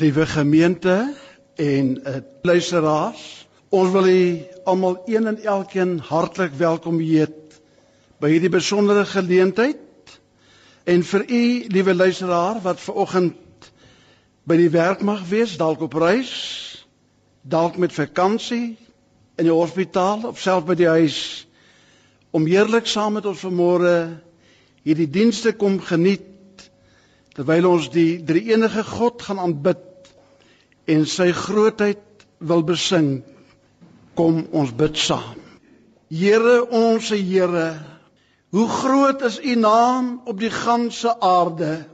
Liewe gemeente en uh, luisteraars, ons wil u almal een en elkeen hartlik welkom heet by hierdie besondere geleentheid. En vir u, liewe luisteraar wat ver oggend by die werk mag wees, dalk op reis, dalk met vakansie in die hospitaal of self by die huis om heerlik saam met ons vanmôre hierdie dienste kom geniet terwyl ons die drie enige God gaan aanbid en sy grootheid wil besing kom ons bid saam. Here ons Here hoe groot is u naam op die ganse aarde?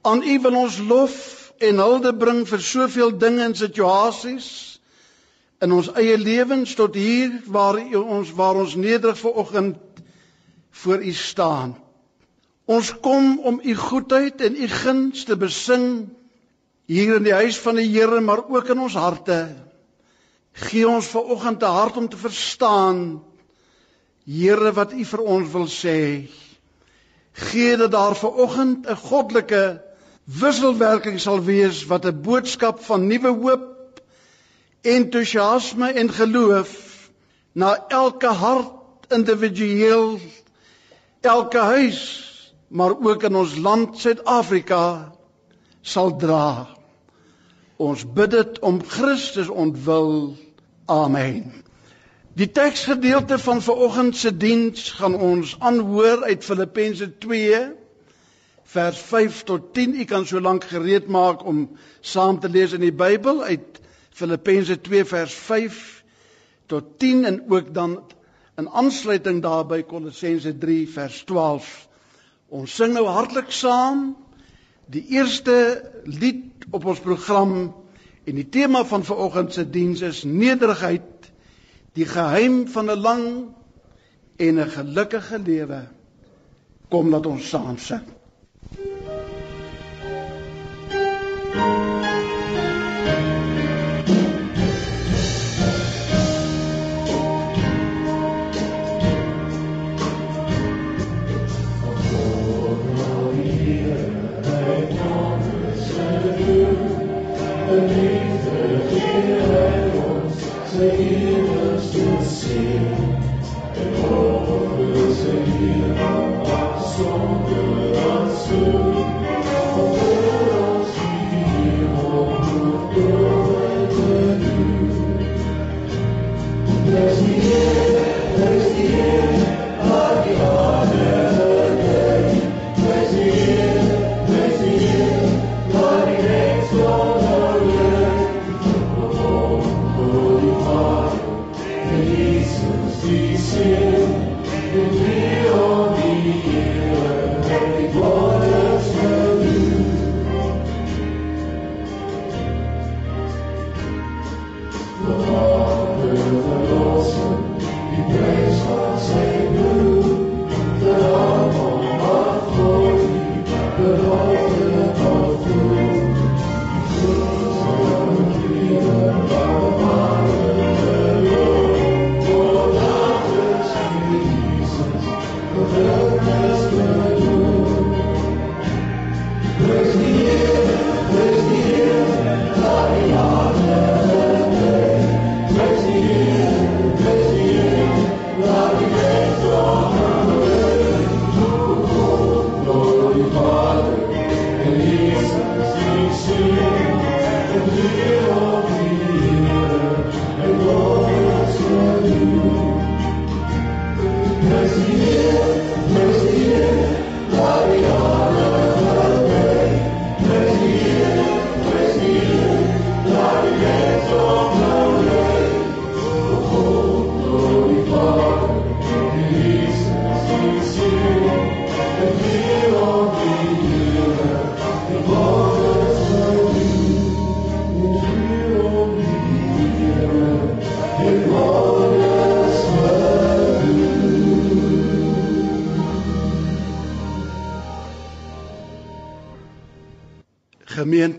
Aan u wil ons lof en hulde bring vir soveel dinge en situasies in ons eie lewens tot hier waar ons waar ons nederig ver oggend voor u staan. Ons kom om u goedheid en u guns te besing hier in die huis van die Here, maar ook in ons harte. Gee ons ver oggend 'n hart om te verstaan Here wat u vir ons wil sê. Gee dat daar ver oggend 'n goddelike wisselwerking sal wees wat 'n boodskap van nuwe hoop, entoesiasme en geloof na elke hart individueel elke huis maar ook in ons land Suid-Afrika sal dra. Ons bid dit om Christus ontwil. Amen. Die teksgedeelte van vanoggend se diens gaan ons aanhoor uit Filippense 2 vers 5 tot 10. U kan so lank gereed maak om saam te lees in die Bybel uit Filippense 2 vers 5 tot 10 en ook dan in aansluiting daarby Kolossense 3 vers 12 Ons sing nou hartlik saam die eerste lied op ons program en die tema van vanoggend se diens is nederigheid, die geheim van 'n lang en 'n gelukkige lewe. Kom laat ons saam sing.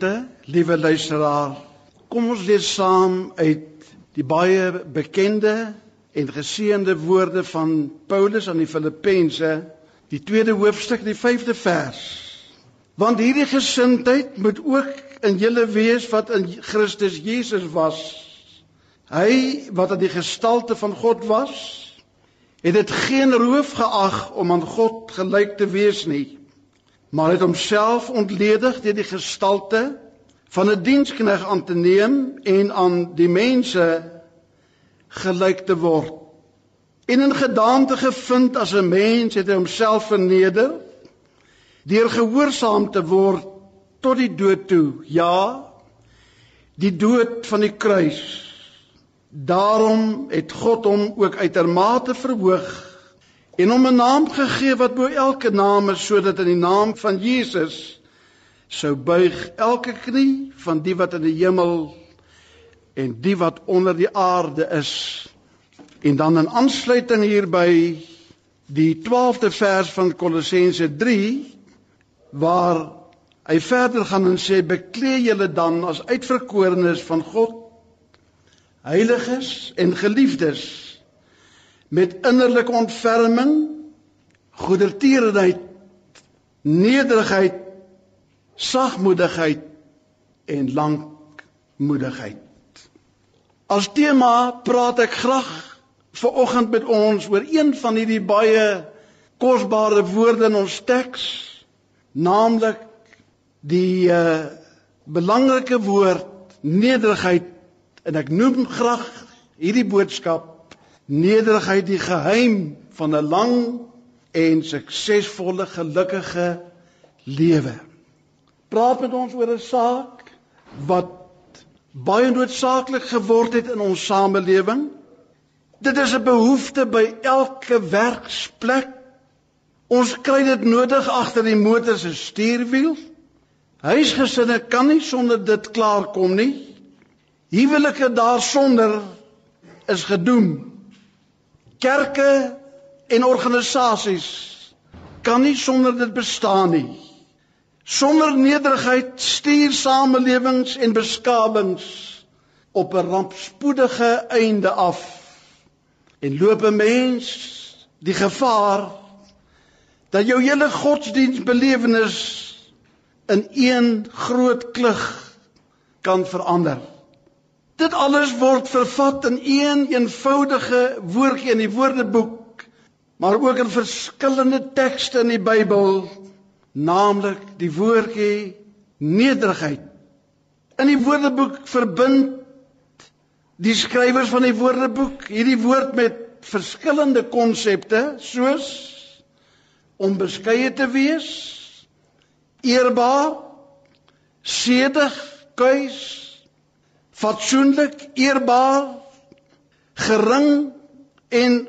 Gemeente, liewe luisteraar, kom ons lees saam uit die baie bekende en geseënde woorde van Paulus aan die Filippense, die tweede hoofstuk, die 5de vers. Want hierdie gesindheid moet ook in julle wees wat in Christus Jesus was. Hy wat in die gestalte van God was, het dit geen roof geag om aan God gelyk te wees nie, maar het homself ontledig deur die gestalte van 'n dienskneg aan te neem en aan die mense gelyk te word. En in gedaante gevind as 'n mens het hy homself verneder deur gehoorsaam te word tot die dood toe. Ja, die dood van die kruis. Daarom het God hom ook uitermate verhoog en hom 'n naam gegee wat bo elke naam is sodat in die naam van Jesus sou buig elke knie van die wat in die hemel en die wat onder die aarde is. En dan in aansluiting hierby die 12de vers van Kolossense 3 waar hy verder gaan en sê beklee julle dan as uitverkorenes van God heiliges en geliefdes met innerlike ontferming goedertierenheid nederigheid sagmoedigheid en lankmoedigheid as tema praat ek graag ver oggend met ons oor een van hierdie baie kosbare woorde in ons teks naamlik die uh, belangrike woord nederigheid. En ek noem graag hierdie boodskap nederigheid die geheim van 'n lang en suksesvolle gelukkige lewe. Praat met ons oor 'n saak wat baie noodsaaklik geword het in ons samelewing. Dit is 'n behoefte by elke werksplek Ons kry dit nodig agter die motor se stuurwiel. Huisgesinne kan nie sonder dit klaarkom nie. Huwelike daarsonder is gedoem. Kerke en organisasies kan nie sonder dit bestaan nie. Sonder nederigheid stuur samelewings en beskawings op 'n rampspoedige einde af. En loop 'n mens die gevaar dat jou hele godsdienstbelewenis in een groot klug kan verander. Dit alles word vervat in een eenvoudige woordjie in die Woordeboek, maar ook in verskillende tekste in die Bybel, naamlik die woordjie nederigheid. In die Woordeboek verbind die skrywers van die Woordeboek hierdie woord met verskillende konsepte soos om beskeie te wees, eerbaar, sedig, kuis, fatsoenlik, eerbaar, gering en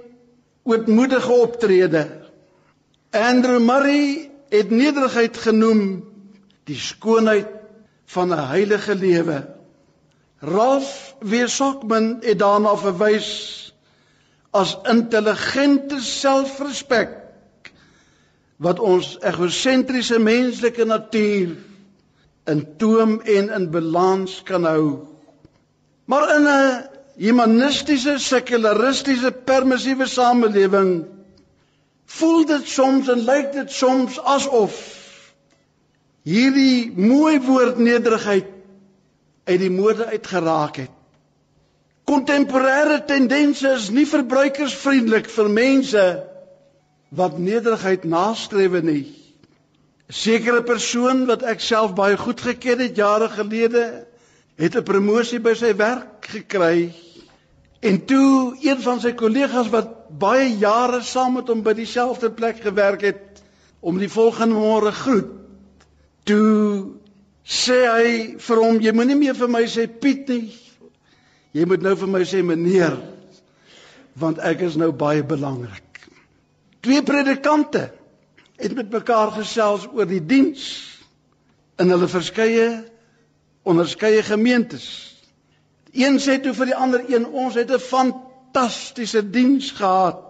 ootmoedige optrede. Andrew Murray het nederigheid genoem die skoonheid van 'n heilige lewe. Ralph Weersockman het daarna verwys as intelligente selfrespek wat ons egosentriese menslike natuur in toom en in balans kan hou. Maar in 'n humanistiese, sekularistiese, permissiewe samelewing voel dit soms en lyk dit soms asof hierdie mooi woord nederigheid uit die mode uitgeraak het. Kontemporêre tendense is nie verbruikersvriendelik vir mense wat nederigheid nastrewe nie. 'n Sekere persoon wat ek self baie goed geken het jare gelede, het 'n promosie by sy werk gekry. En toe een van sy kollegas wat baie jare saam met hom by dieselfde plek gewerk het, om die volgende môre groet. Toe sê hy vir hom, jy moenie meer vir my sê Piet nie. Jy moet nou vir my sê meneer, want ek is nou baie belangrik. Twee predikante het met mekaar gesels oor die diens in hulle verskeie onderskeie gemeentes. Een sê toe vir die ander een, ons het 'n fantastiese diens gehad.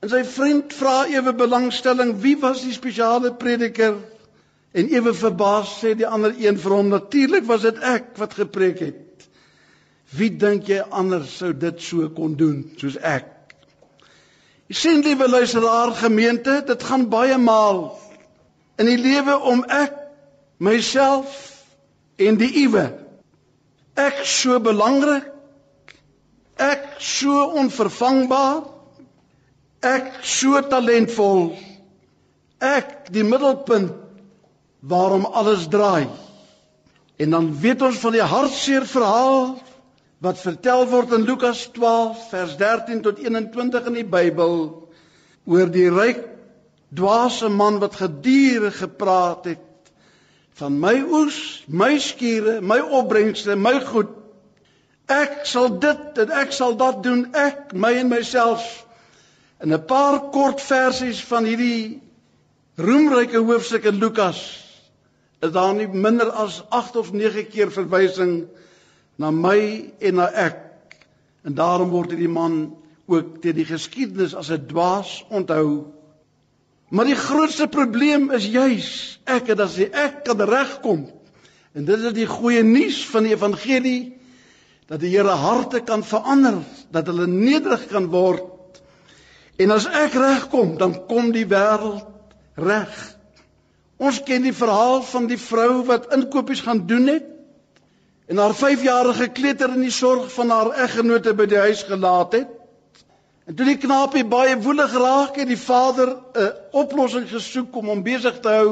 En sy vriend vra ewe belangstelling, wie was die spesiale prediker? En ewe verbaas sê die ander een vir hom, natuurlik was dit ek wat gepreek het. Wie dink jy anders sou dit so kon doen soos ek? Jy sien liewe luisteraar gemeente, dit gaan baie maal in die lewe om ek myself en die uwe. Ek so belangrik. Ek so onvervangbaar. Ek so talentvol. Ek die middelpunt waarom alles draai. En dan weet ons van die hartseer verhaal wat vertel word in Lukas 12 vers 13 tot 21 in die Bybel oor die ryk dwaase man wat gedurig gepraat het van my oes, my skure, my opbrengste, my goed. Ek sal dit en ek sal dat doen, ek, my en myself. In 'n paar kort versies van hierdie roemryke hoofstuk in Lukas is daar nie minder as 8 of 9 keer verwysing na my en na ek. En daarom word hierdie man ook deur die geskiedenis as 'n dwaas onthou. Maar die grootste probleem is juis ek en as ek kan regkom. En dit is die goeie nuus van die evangelie dat die Here harte kan verander, dat hulle nederig kan word. En as ek regkom, dan kom die wêreld reg. Ons ken die verhaal van die vrou wat inkopies gaan doen het en haar 5-jarige kleuter in die sorg van haar eggenote by die huis gelaat het. En toe die knaapie baie woelig raak het, die vader 'n oplossing gesoek om hom besig te hou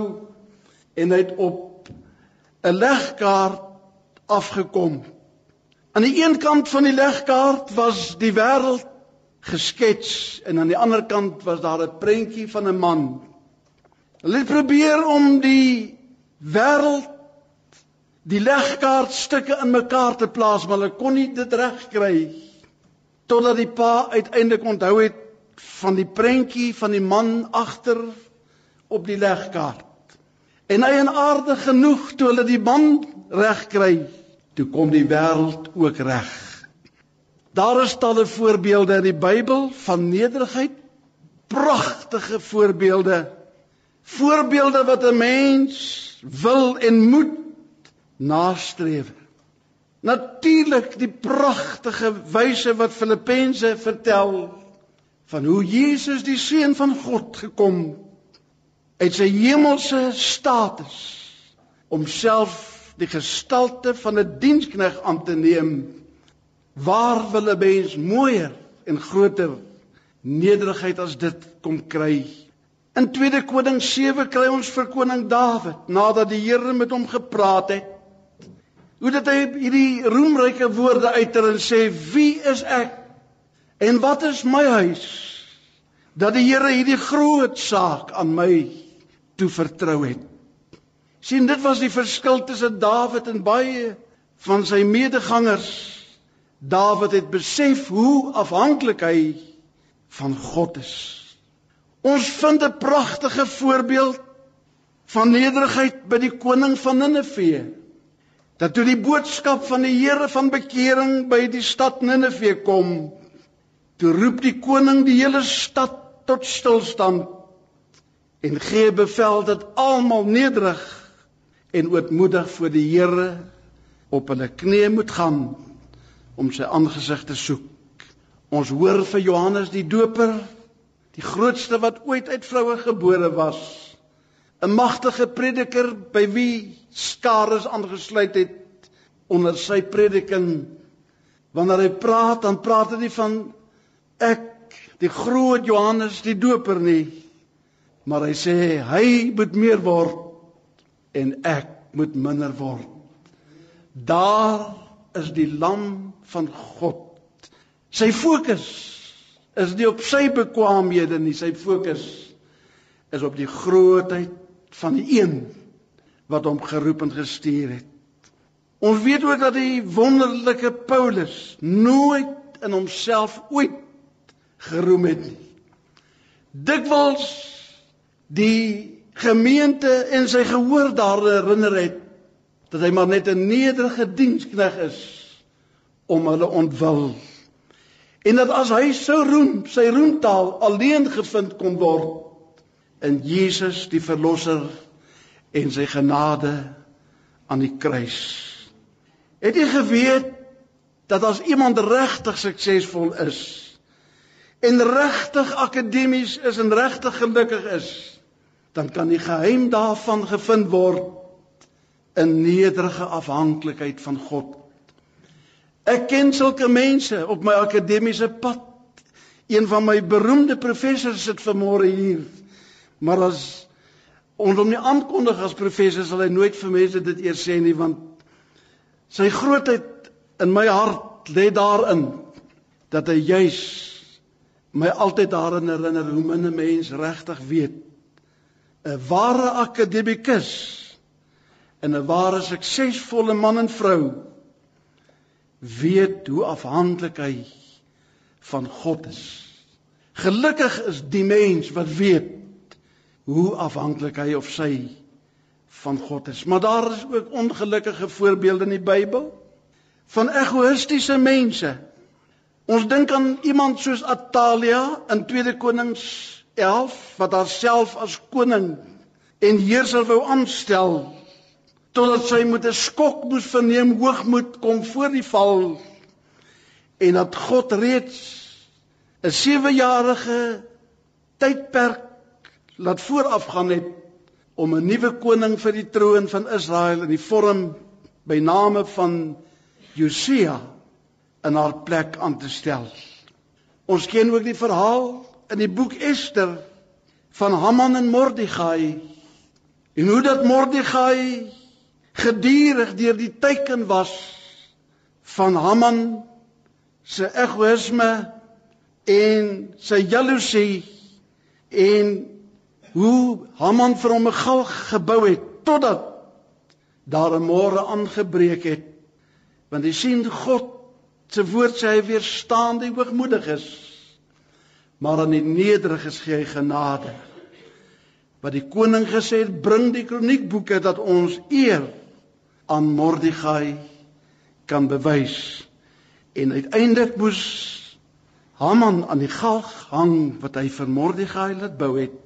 en hy het op 'n legkaart afgekom. Aan die een kant van die legkaart was die wêreld geskets en aan die ander kant was daar 'n prentjie van 'n man. Hulle het probeer om die wêreld die legkaartstukke in mekaar te plaas, maar hulle kon nie dit regkry nie totdat die pa uiteindelik onthou het van die prentjie van die man agter op die legkaart. En hy en aarde genoeg toe hulle die man reg kry, toe kom die wêreld ook reg. Daar is talle voorbeelde in die Bybel van nederigheid, pragtige voorbeelde. Voorbeelde wat 'n mens wil en moet nastreef. Natuurlik die pragtige wyse wat Filippense vertel van hoe Jesus die seun van God gekom uit sy hemelse status om self die gestalte van 'n dienskneg aan te neem. Waar wil 'n mens mooier en groter nederigheid as dit kom kry? In 2 Konings 7 kry ons vir koning Dawid nadat die Here met hom gepraat het Hoe dit hy hierdie roemryke woorde uiter en sê wie is ek en wat is my huis dat die Here hierdie groot saak aan my toe vertrou het. sien dit was die verskil tussen Dawid en baie van sy medegangers. Dawid het besef hoe afhanklik hy van God is. Ons vind 'n pragtige voorbeeld van nederigheid by die koning van Ninive dat toe die boodskap van die Here van bekering by die stad Ninive kom, toe roep die koning die hele stad tot stilstand en gee bevel dat almal nederig en ootmoedig voor die Here op hulle knieë moet gaan om sy aangesig te soek. Ons hoor vir Johannes die Doper, die grootste wat ooit uit vroue gebore was, 'n magtige prediker by wie skares aangesluit het onder sy prediking. Wanneer hy praat, dan praat hy nie van ek die groot Johannes die Doper nie, maar hy sê hy moet meer word en ek moet minder word. Daar is die lam van God. Sy fokus is nie op sy bekwaamhede nie, sy fokus is op die grootheid van die een wat hom geroep en gestuur het. Ons weet ook dat die wonderlike Paulus nooit in homself ooit geroem het nie. Dikwels die gemeente en sy gehoor daaraan herinner het dat hy maar net 'n nederige dienskneg is om hulle ontwil. En dat as hy sou roem, sy roemtaal alleen gevind kon word in Jesus die verlosser en sy genade aan die kruis. Het jy geweet dat as iemand regtig suksesvol is en regtig akademies is en regtig gelukkig is, dan kan die geheim daarvan gevind word 'n nederige afhanklikheid van God. Ek ken sulke mense op my akademiese pad. Een van my beroemde professors sit vanmôre hier. Maar as ons hom nie aankondig as professor sal hy nooit vir mense dit eers sê nie want sy grootheid in my hart lê daarin dat hy juis my altyd daarin herinner hoe min 'n mens regtig weet 'n ware akademikus en 'n ware suksesvolle man en vrou weet hoe afhanklik hy van God is. Gelukkig is die mens wat weet hoe afhanklik hy of sy van God is. Maar daar is ook ongelukkige voorbeelde in die Bybel van egoïstiese mense. Ons dink aan iemand soos Atalia in 2 Konings 11 wat haarself as koning en heerser wou aanstel totdat sy met 'n skok moes verneem hoogmoed kom voor die val en dat God reeds 'n 7-jarige tydperk laat voorafgaan het om 'n nuwe koning vir die troon van Israel in die vorm by name van Josia in haar plek aan te stel. Ons ken ook die verhaal in die boek Ester van Haman en Mordegai en hoe dat Mordegai gedurig deur die teiken was van Haman se egoïsme en sy jaloesie en hoe Haman vir hom 'n galg gebou het totdat daar 'n môre aangebreek het. Want jy sien God se woord sê hy weerstaan die hoogmoediges, maar aan die nederiges gee hy genade. Wat die koning gesê het, bring die kroniekboeke dat ons eer aan Mordegai kan bewys. En uiteindelik moes Haman aan die galg hang wat hy vir Mordegai laat bou het.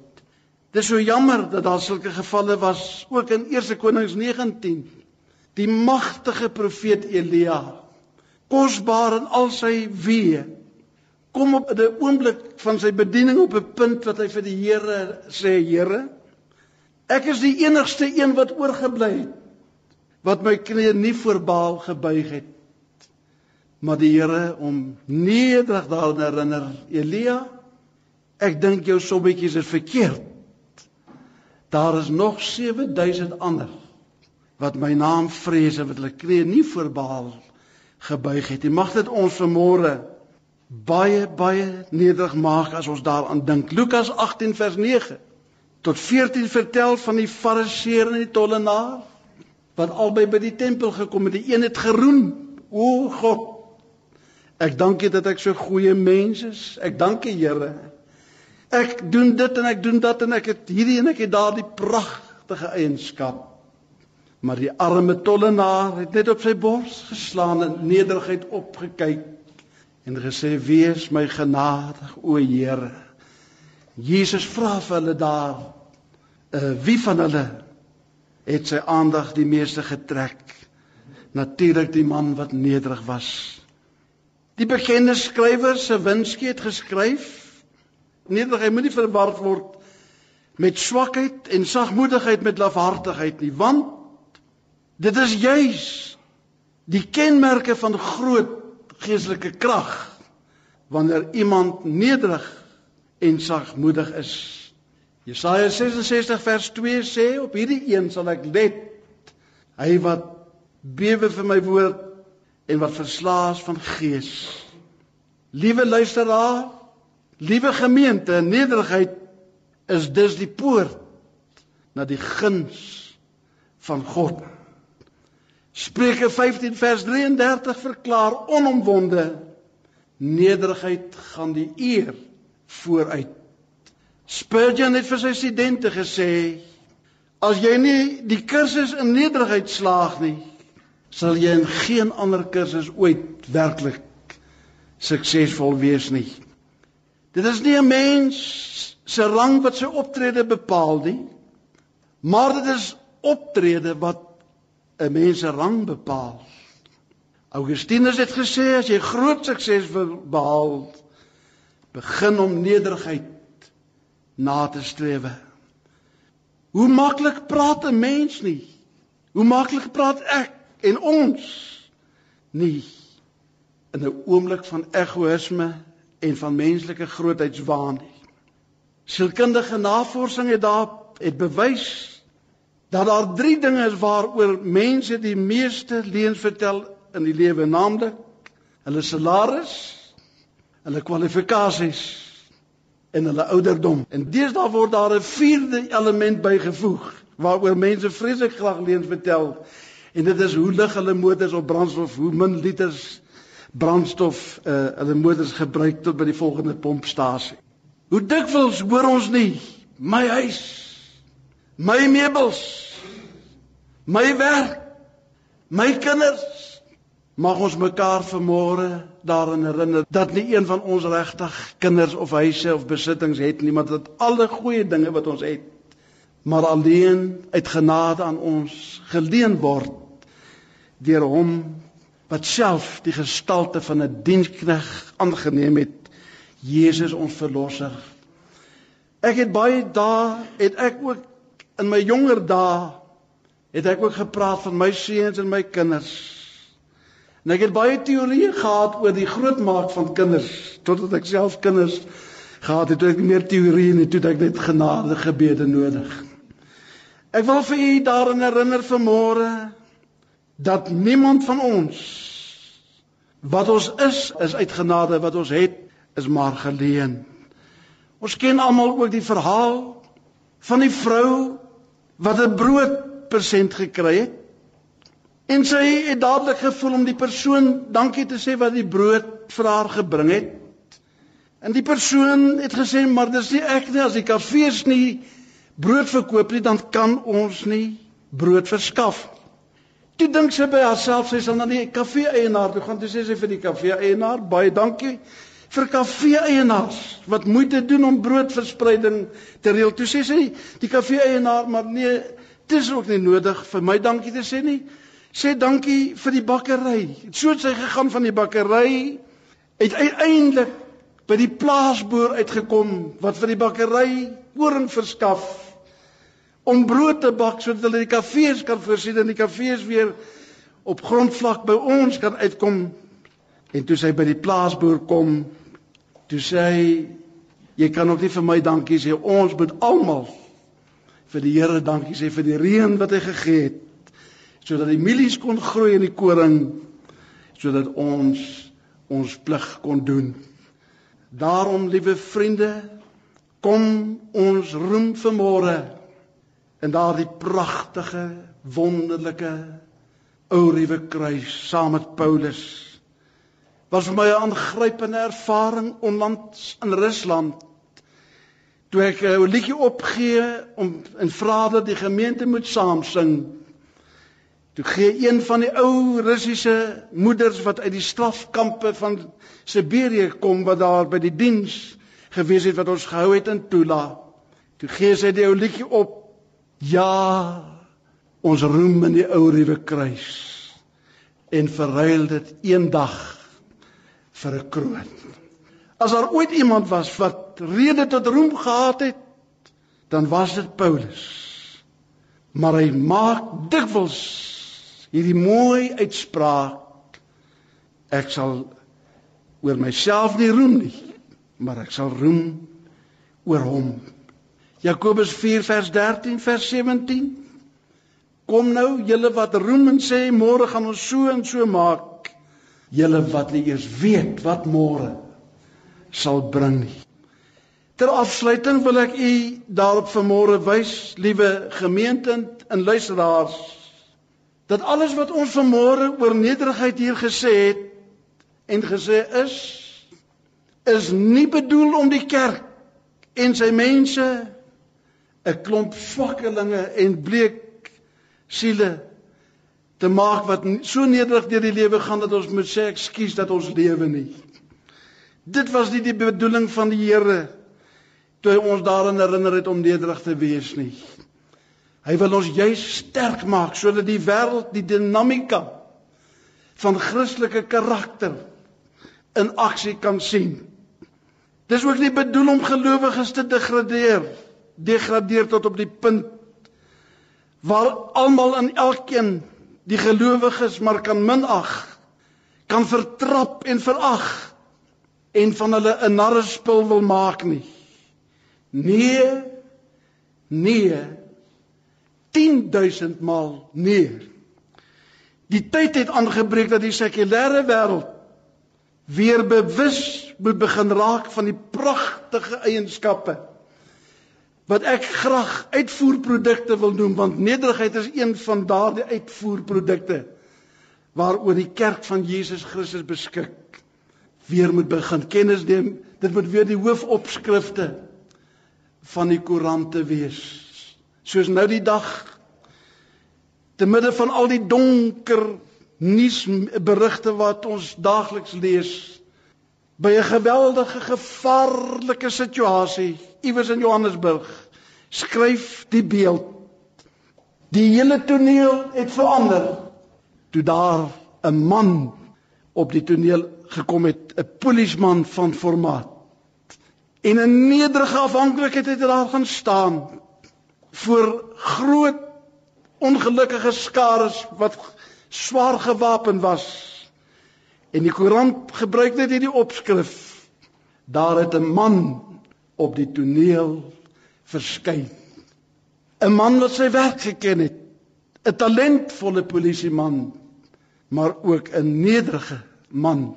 Dis so jammer dat daar sulke gevalle was ook in 1 Konings 19. Die magtige profeet Elia, kosbaar in al sy weë, kom op 'n oomblik van sy bediening op 'n punt wat hy vir die Here sê, Here, ek is die enigste een wat oorgebly het wat my knie nie voor Baal gebuig het. Maar die Here om nederig daaraan herinner, Elia, ek dink jou sommetjies is verkeerd. Daar is nog 7000 ander wat my naam vrees en wat hulle knie nie voor Baal gebuig het nie. Mag dit ons vanmôre baie baie nederig maak as ons daaraan dink. Lukas 18 vers 9 tot 14 vertel van die fariseer en die tollenaar wat albei by die tempel gekom het. Die een het geroem: "O God, ek dank U dat ek so goeie mens is. Ek dank U, Here, Ek doen dit en ek doen dat en ek het hierdie en ek het daardie pragtige eienskap. Maar die arme tollenaar het net op sy bors geslaan en nederigheid opgekyk en gesê: "Wees my genadig, o Here." Jesus vra vir hulle daar: "Uh wie van hulle het sy aandag die meeste getrek?" Natuurlik die man wat nederig was. Die bekende skrywer se Winski het geskryf Nederigheid moenie verward word met swakheid en sagmoedigheid met lafhartigheid nie, want dit is juis die kenmerke van groot geestelike krag wanneer iemand nederig en sagmoedig is. Jesaja 66 vers 2 sê op hierdie een sal ek let hy wat bewe vir my woord en wat verslaas van gees. Liewe luisteraar, Liewe gemeente, nederigheid is dus die poort na die guns van God. Spreuke 15 vers 33 verklaar onomwonde nederigheid gaan die eer vooruit. Spurgeon het vir sy studente gesê as jy nie die kursus in nederigheid slaag nie, sal jy in geen ander kursus ooit werklik suksesvol wees nie. Dit is nie 'n mens se rang wat sy optrede bepaal nie, maar dit is optrede wat 'n mens se rang bepaal. Augustinus het gesê as jy groot sukses wil behaal, begin om nederigheid na te strewe. Hoe maklik praat 'n mens nie? Hoe maklik praat ek en ons nie in 'n oomblik van egoïsme en van menslike grootheidswaan nie. Sielkundige navorsing het daar het bewys dat daar drie dinge is waaroor mense die meeste leuns vertel in die lewe, naamlik hulle salaris, hulle kwalifikasies en hulle ouderdom. En deesdae word daar 'n vierde element bygevoeg waaroor mense vreeslik graag leuns vertel. En dit is hoe lig hulle motors op brandstof, hoe min liters brandstof uh hulle motors gebruik tot by die volgende pompstasie. Hoe dikwels hoor ons nie my huis, my meubels, my werk, my kinders mag ons mekaar vanmôre daarin herinner dat nie een van ons regtig kinders of huise of besittings het nie, maar dat alle goeie dinge wat ons het maar alleen uit genade aan ons geleen word deur hom wat self die gestalte van 'n dienskneg aangeneem het Jesus ons verlosser. Ek het baie dae het ek ook in my jonger dae het ek ook gepraat van my seuns en my kinders. En ek het baie teorieë gehad oor die grootmaak van kinders totdat ek self kinders gehad het toe ek nie meer teorieë nie toe ek net genade gebede nodig. Ek wil vir u daarin herinner vanmôre dat niemand van ons wat ons is is uit genade wat ons het is maar geleen. Ons ken almal ook die verhaal van die vrou wat 'n brood persent gekry het. En sy het dadelik gevoel om die persoon dankie te sê wat die brood vir haar gebring het. En die persoon het gesê maar dis nie ek nie as die kafees nie brood verkoop nie dan kan ons nie brood verskaf nie. Toe dink sy by haarself, sy sal na die kafee eienaar toe gaan. Toe sê sy vir die kafee eienaar, baie dankie vir kafee eienaars wat moeite doen om broodverspreiding te reël. Toe sê sy die kafee eienaar, maar nee, dit is ook nie nodig vir my dankie te sê nie. Sê dankie vir die bakkery. So het sy gegaan van die bakkery het uiteindelik by die plaasboer uitgekom wat vir die bakkery koring verskaf om brood te bak sodat hulle die kafees kan voorsien en die kafees weer op grondvlak by ons kan uitkom. En toe sy by die plaasboer kom, toe sê hy jy kan ook nie vir my dankie sê ons moet almal vir die Here dankie sê vir die reën wat hy gegee het sodat die mielies kon groei in die koring sodat ons ons plig kon doen. Daarom liewe vriende, kom ons roem vanmôre in daardie pragtige wonderlike ou ruwe kruis saam met Paulus was vir my 'n aangrypende ervaring onlangs in Rusland. Toe ek 'n liedjie opgee om in Vader die gemeente moet saam sing toe gee een van die ou Russiese moeders wat uit die strafkampe van Siberië kom wat daar by die diens gewees het wat ons gehou het in Tula toe gee sy die ou liedjie op Ja, ons roem in die ou ruwe kruis en verruil dit eendag vir 'n kroon. As daar ooit iemand was wat rede tot roem gehad het, dan was dit Paulus. Maar hy maak dikwels hierdie mooi uitspraak: Ek sal oor myself nie roem nie, maar ek sal roem oor hom Jakobus 4 vers 13 vers 17 Kom nou julle wat roem en sê môre gaan ons so en so maak. Julle wat nie eers weet wat môre sal bring nie. Ter afsluiting wil ek u daarop vanmôre wys liewe gemeente en luisteraars dat alles wat ons vanmôre oor nederigheid hier gesê het en gesê is is nie bedoel om die kerk en sy mense 'n klomp swakkelinge en bleek siele te maak wat so nederig deur die lewe gaan dat ons moet sê ekskuus dat ons lewe nie. Dit was nie die bedoeling van die Here toe hy ons daarin herinner het om nederig te wees nie. Hy wil ons juis sterk maak sodat die wêreld die dinamika van Christelike karakter in aksie kan sien. Dis ook nie bedoel om gelowiges te degradeer nie degradeer tot op die punt waar almal en elkeen die gelowiges maar kan minag, kan vertrap en verag en van hulle 'n narrespil wil maak nie. Nee. Nee. 10000 maal nee. Die tyd het aangebreek dat die sekulêre wêreld weer bewus moet begin raak van die pragtige eienskappe wat ek graag uitvoerprodukte wil noem want nederigheid is een van daardie uitvoerprodukte waaroor die kerk van Jesus Christus beskik. Weer moet begin kennis neem dit moet weer die hoofopskrifte van die koerante wees. Soos nou die dag te midde van al die donker nuusberigte wat ons daagliks lees by 'n geweldige gevaarlike situasie iewers in Johannesburg skryf die beeld. Die hele toneel het verander. Toe daar 'n man op die toneel gekom het 'n polisieman van formaat en 'n nederige afhanklikheid het daar gaan staan voor groot ongelukkige skares wat swaar gewapen was. En die koerant gebruik net hierdie opskrif. Daar het 'n man op die toneel verskyn. 'n Man wat sy werk geken het. 'n Talentvolle polisieman, maar ook 'n nederige man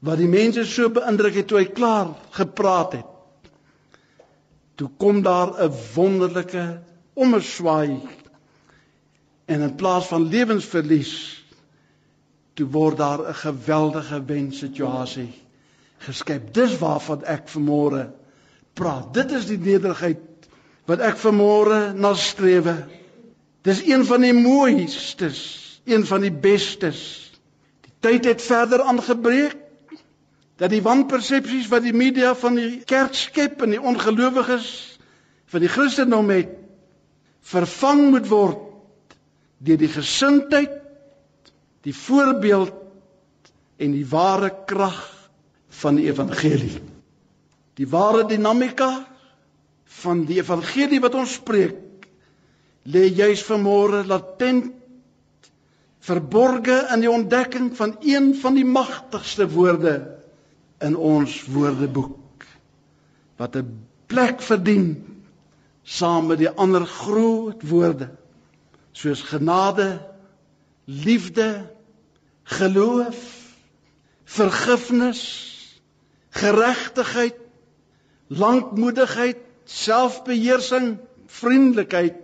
wat die mense so beïndruk het toe hy klaar gepraat het. Toe kom daar 'n wonderlike omswaai en in plaas van lewensverlies toe word daar 'n geweldige wenssituasie geskep. Dis waarvan ek vanmôre praat. Dit is die nederigheid wat ek vanmôre nastrewe. Dis een van die mooistes, een van die bestes. Die tyd het verder aangebreek dat die wanpersepsies wat die media van die kerk skep en die ongelowiges van die Christendom het vervang moet word deur die gesindheid die voorbeeld en die ware krag van die evangelie. Die ware dinamika van die evangelie wat ons spreek lê juis vanmôre latent verborge in die ontdekking van een van die magtigste woorde in ons woordeboek wat 'n plek verdien saam met die ander groot woorde soos genade liefde, geloof, vergifnis, geregtigheid, lankmoedigheid, selfbeheersing, vriendelikheid.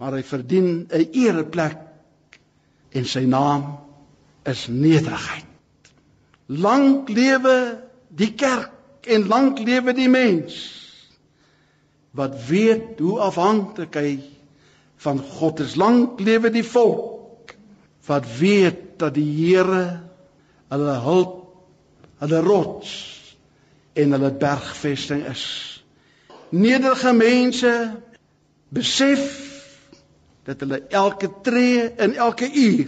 Maar hy verdien 'n ereplek en sy naam is nederigheid. Lank lewe die kerk en lank lewe die mens wat weet hoe afhanklik hy van God is. Lank lewe die volk wat weet dat die Here hulle hulp, hulle rots en hulle bergvesting is. Nederige mense besef dat hulle elke tree en elke uur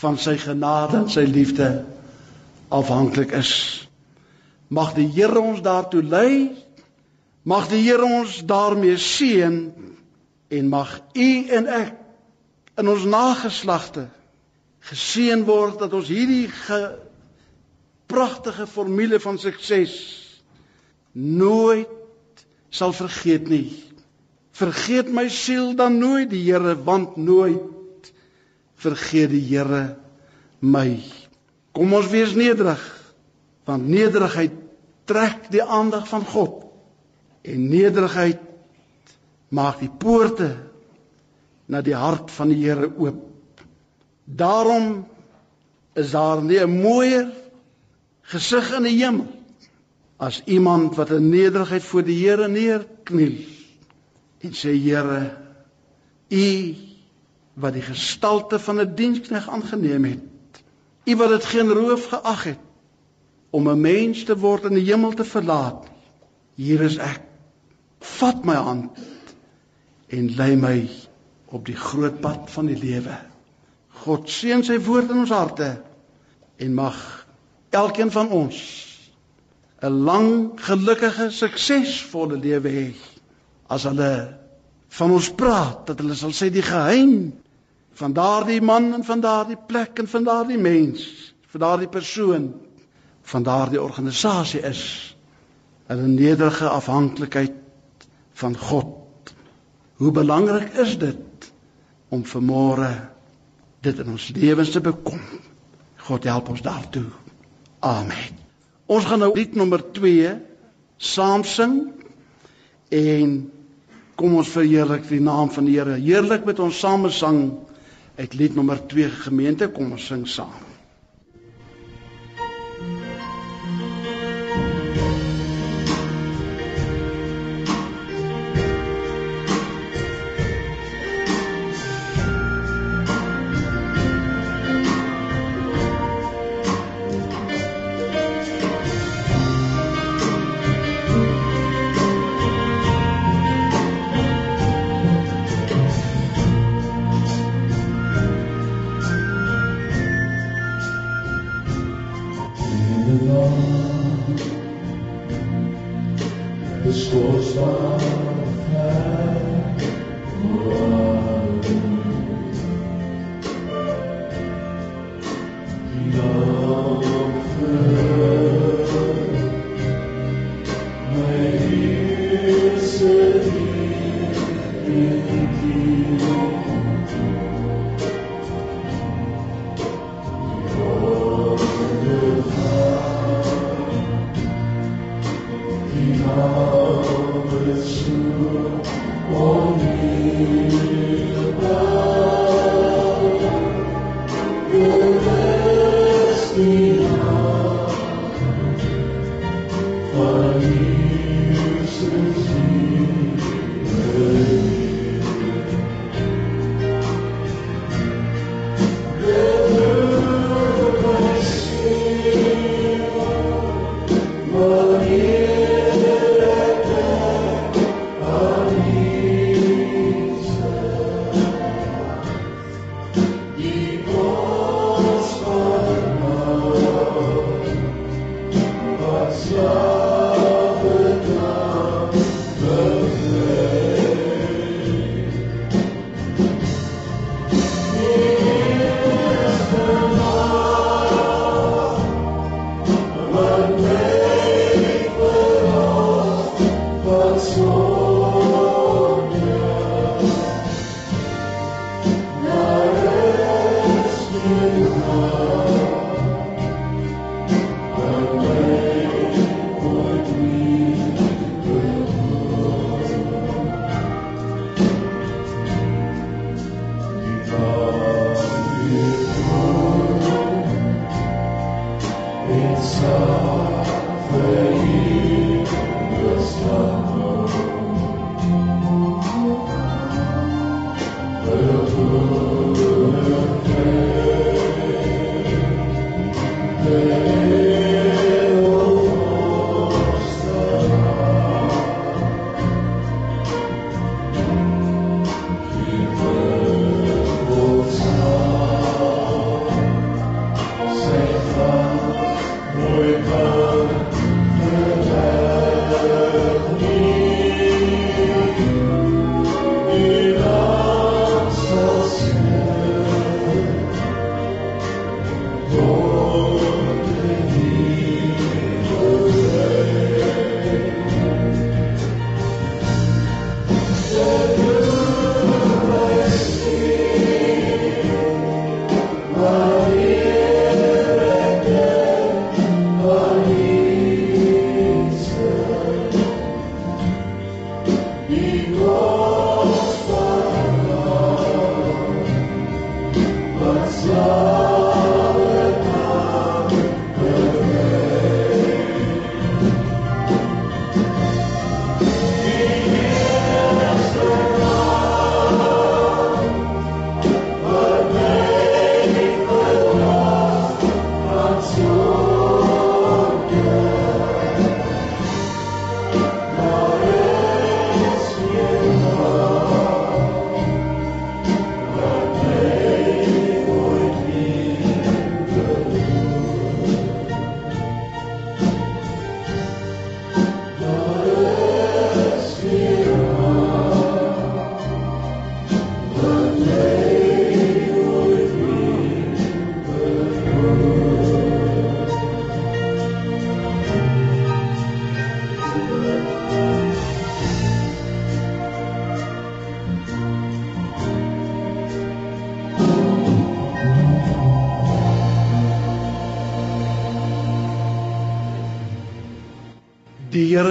van sy genade en sy liefde afhanklik is. Mag die Here ons daartoe lei. Mag die Here ons daarmee seën en mag u en ek in ons nageslagte geseën word dat ons hierdie ge, pragtige formule van sukses nooit sal vergeet nie. Vergeet my siel dan nooit die Here want nooit vergeet die Here my. Kom ons wees nederig want nederigheid trek die aandag van God en nederigheid maak die poorte na die hart van die Here oop. Daarom is daar nie 'n mooier gesig in die hemel as iemand wat in nederigheid voor die Here neerkniel en sê Here, U wat die gestalte van 'n dienskneg aangeneem het, U wat dit geen roof geag het om 'n mens te word in die hemel te verlaat. Hier is ek. Vat my hand en lei my op die groot pad van die lewe. God seën sy woord in ons harte en mag elkeen van ons 'n lang, gelukkige, suksesvolle lewe hê as hulle van ons praat dat hulle sal sê die geheim van daardie man en van daardie plek en van daardie mens, van daardie persoon, van daardie organisasie is hulle nederige afhanklikheid van God. Hoe belangrik is dit om vermore dit in ons lewens te bekom. God help ons daartoe. Amen. Ons gaan nou lied nommer 2 saam sing en kom ons verheerlik die naam van die Here. Heerlik met ons samesang uit lied nommer 2 gemeente kom ons sing saam. belong. This goes by.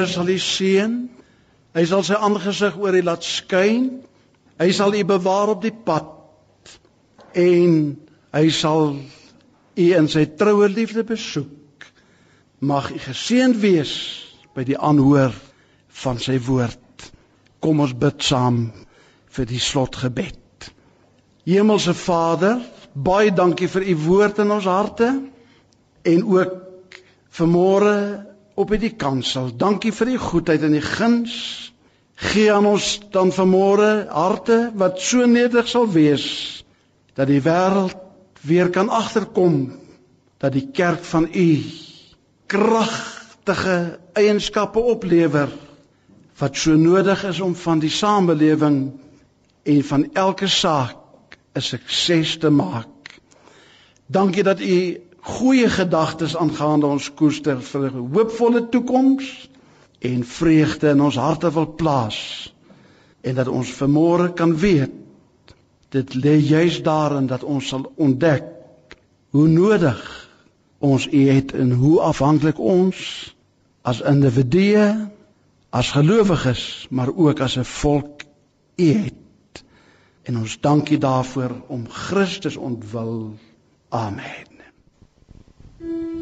Sal u seën. Hy sal sy aangesig oor u laat skyn. Hy sal u bewaar op die pad en hy sal u in sy troue liefde besoek. Mag u geseënd wees by die aanhoor van sy woord. Kom ons bid saam vir die slotgebed. Hemelse Vader, baie dankie vir u woord in ons harte en ook vanmôre op hierdie kansel. Dankie vir u goedheid en u guns. Gee aan ons dan vanmôre harte wat so nederig sal wees dat die wêreld weer kan agterkom dat die kerk van u kragtige eienskappe oplewer wat so nodig is om van die samelewing en van elke saak 'n sukses te maak. Dankie dat u goeie gedagtes aangaande ons koester vir 'n hoopvolle toekoms en vreugde in ons harte wil plaas en dat ons vermore kan weet dit lê juis daarin dat ons sal ontdek hoe nodig ons U het en hoe afhanklik ons as individue as gelowiges maar ook as 'n volk U het. En ons dankie daarvoor om Christus ontwil. Amen Mm.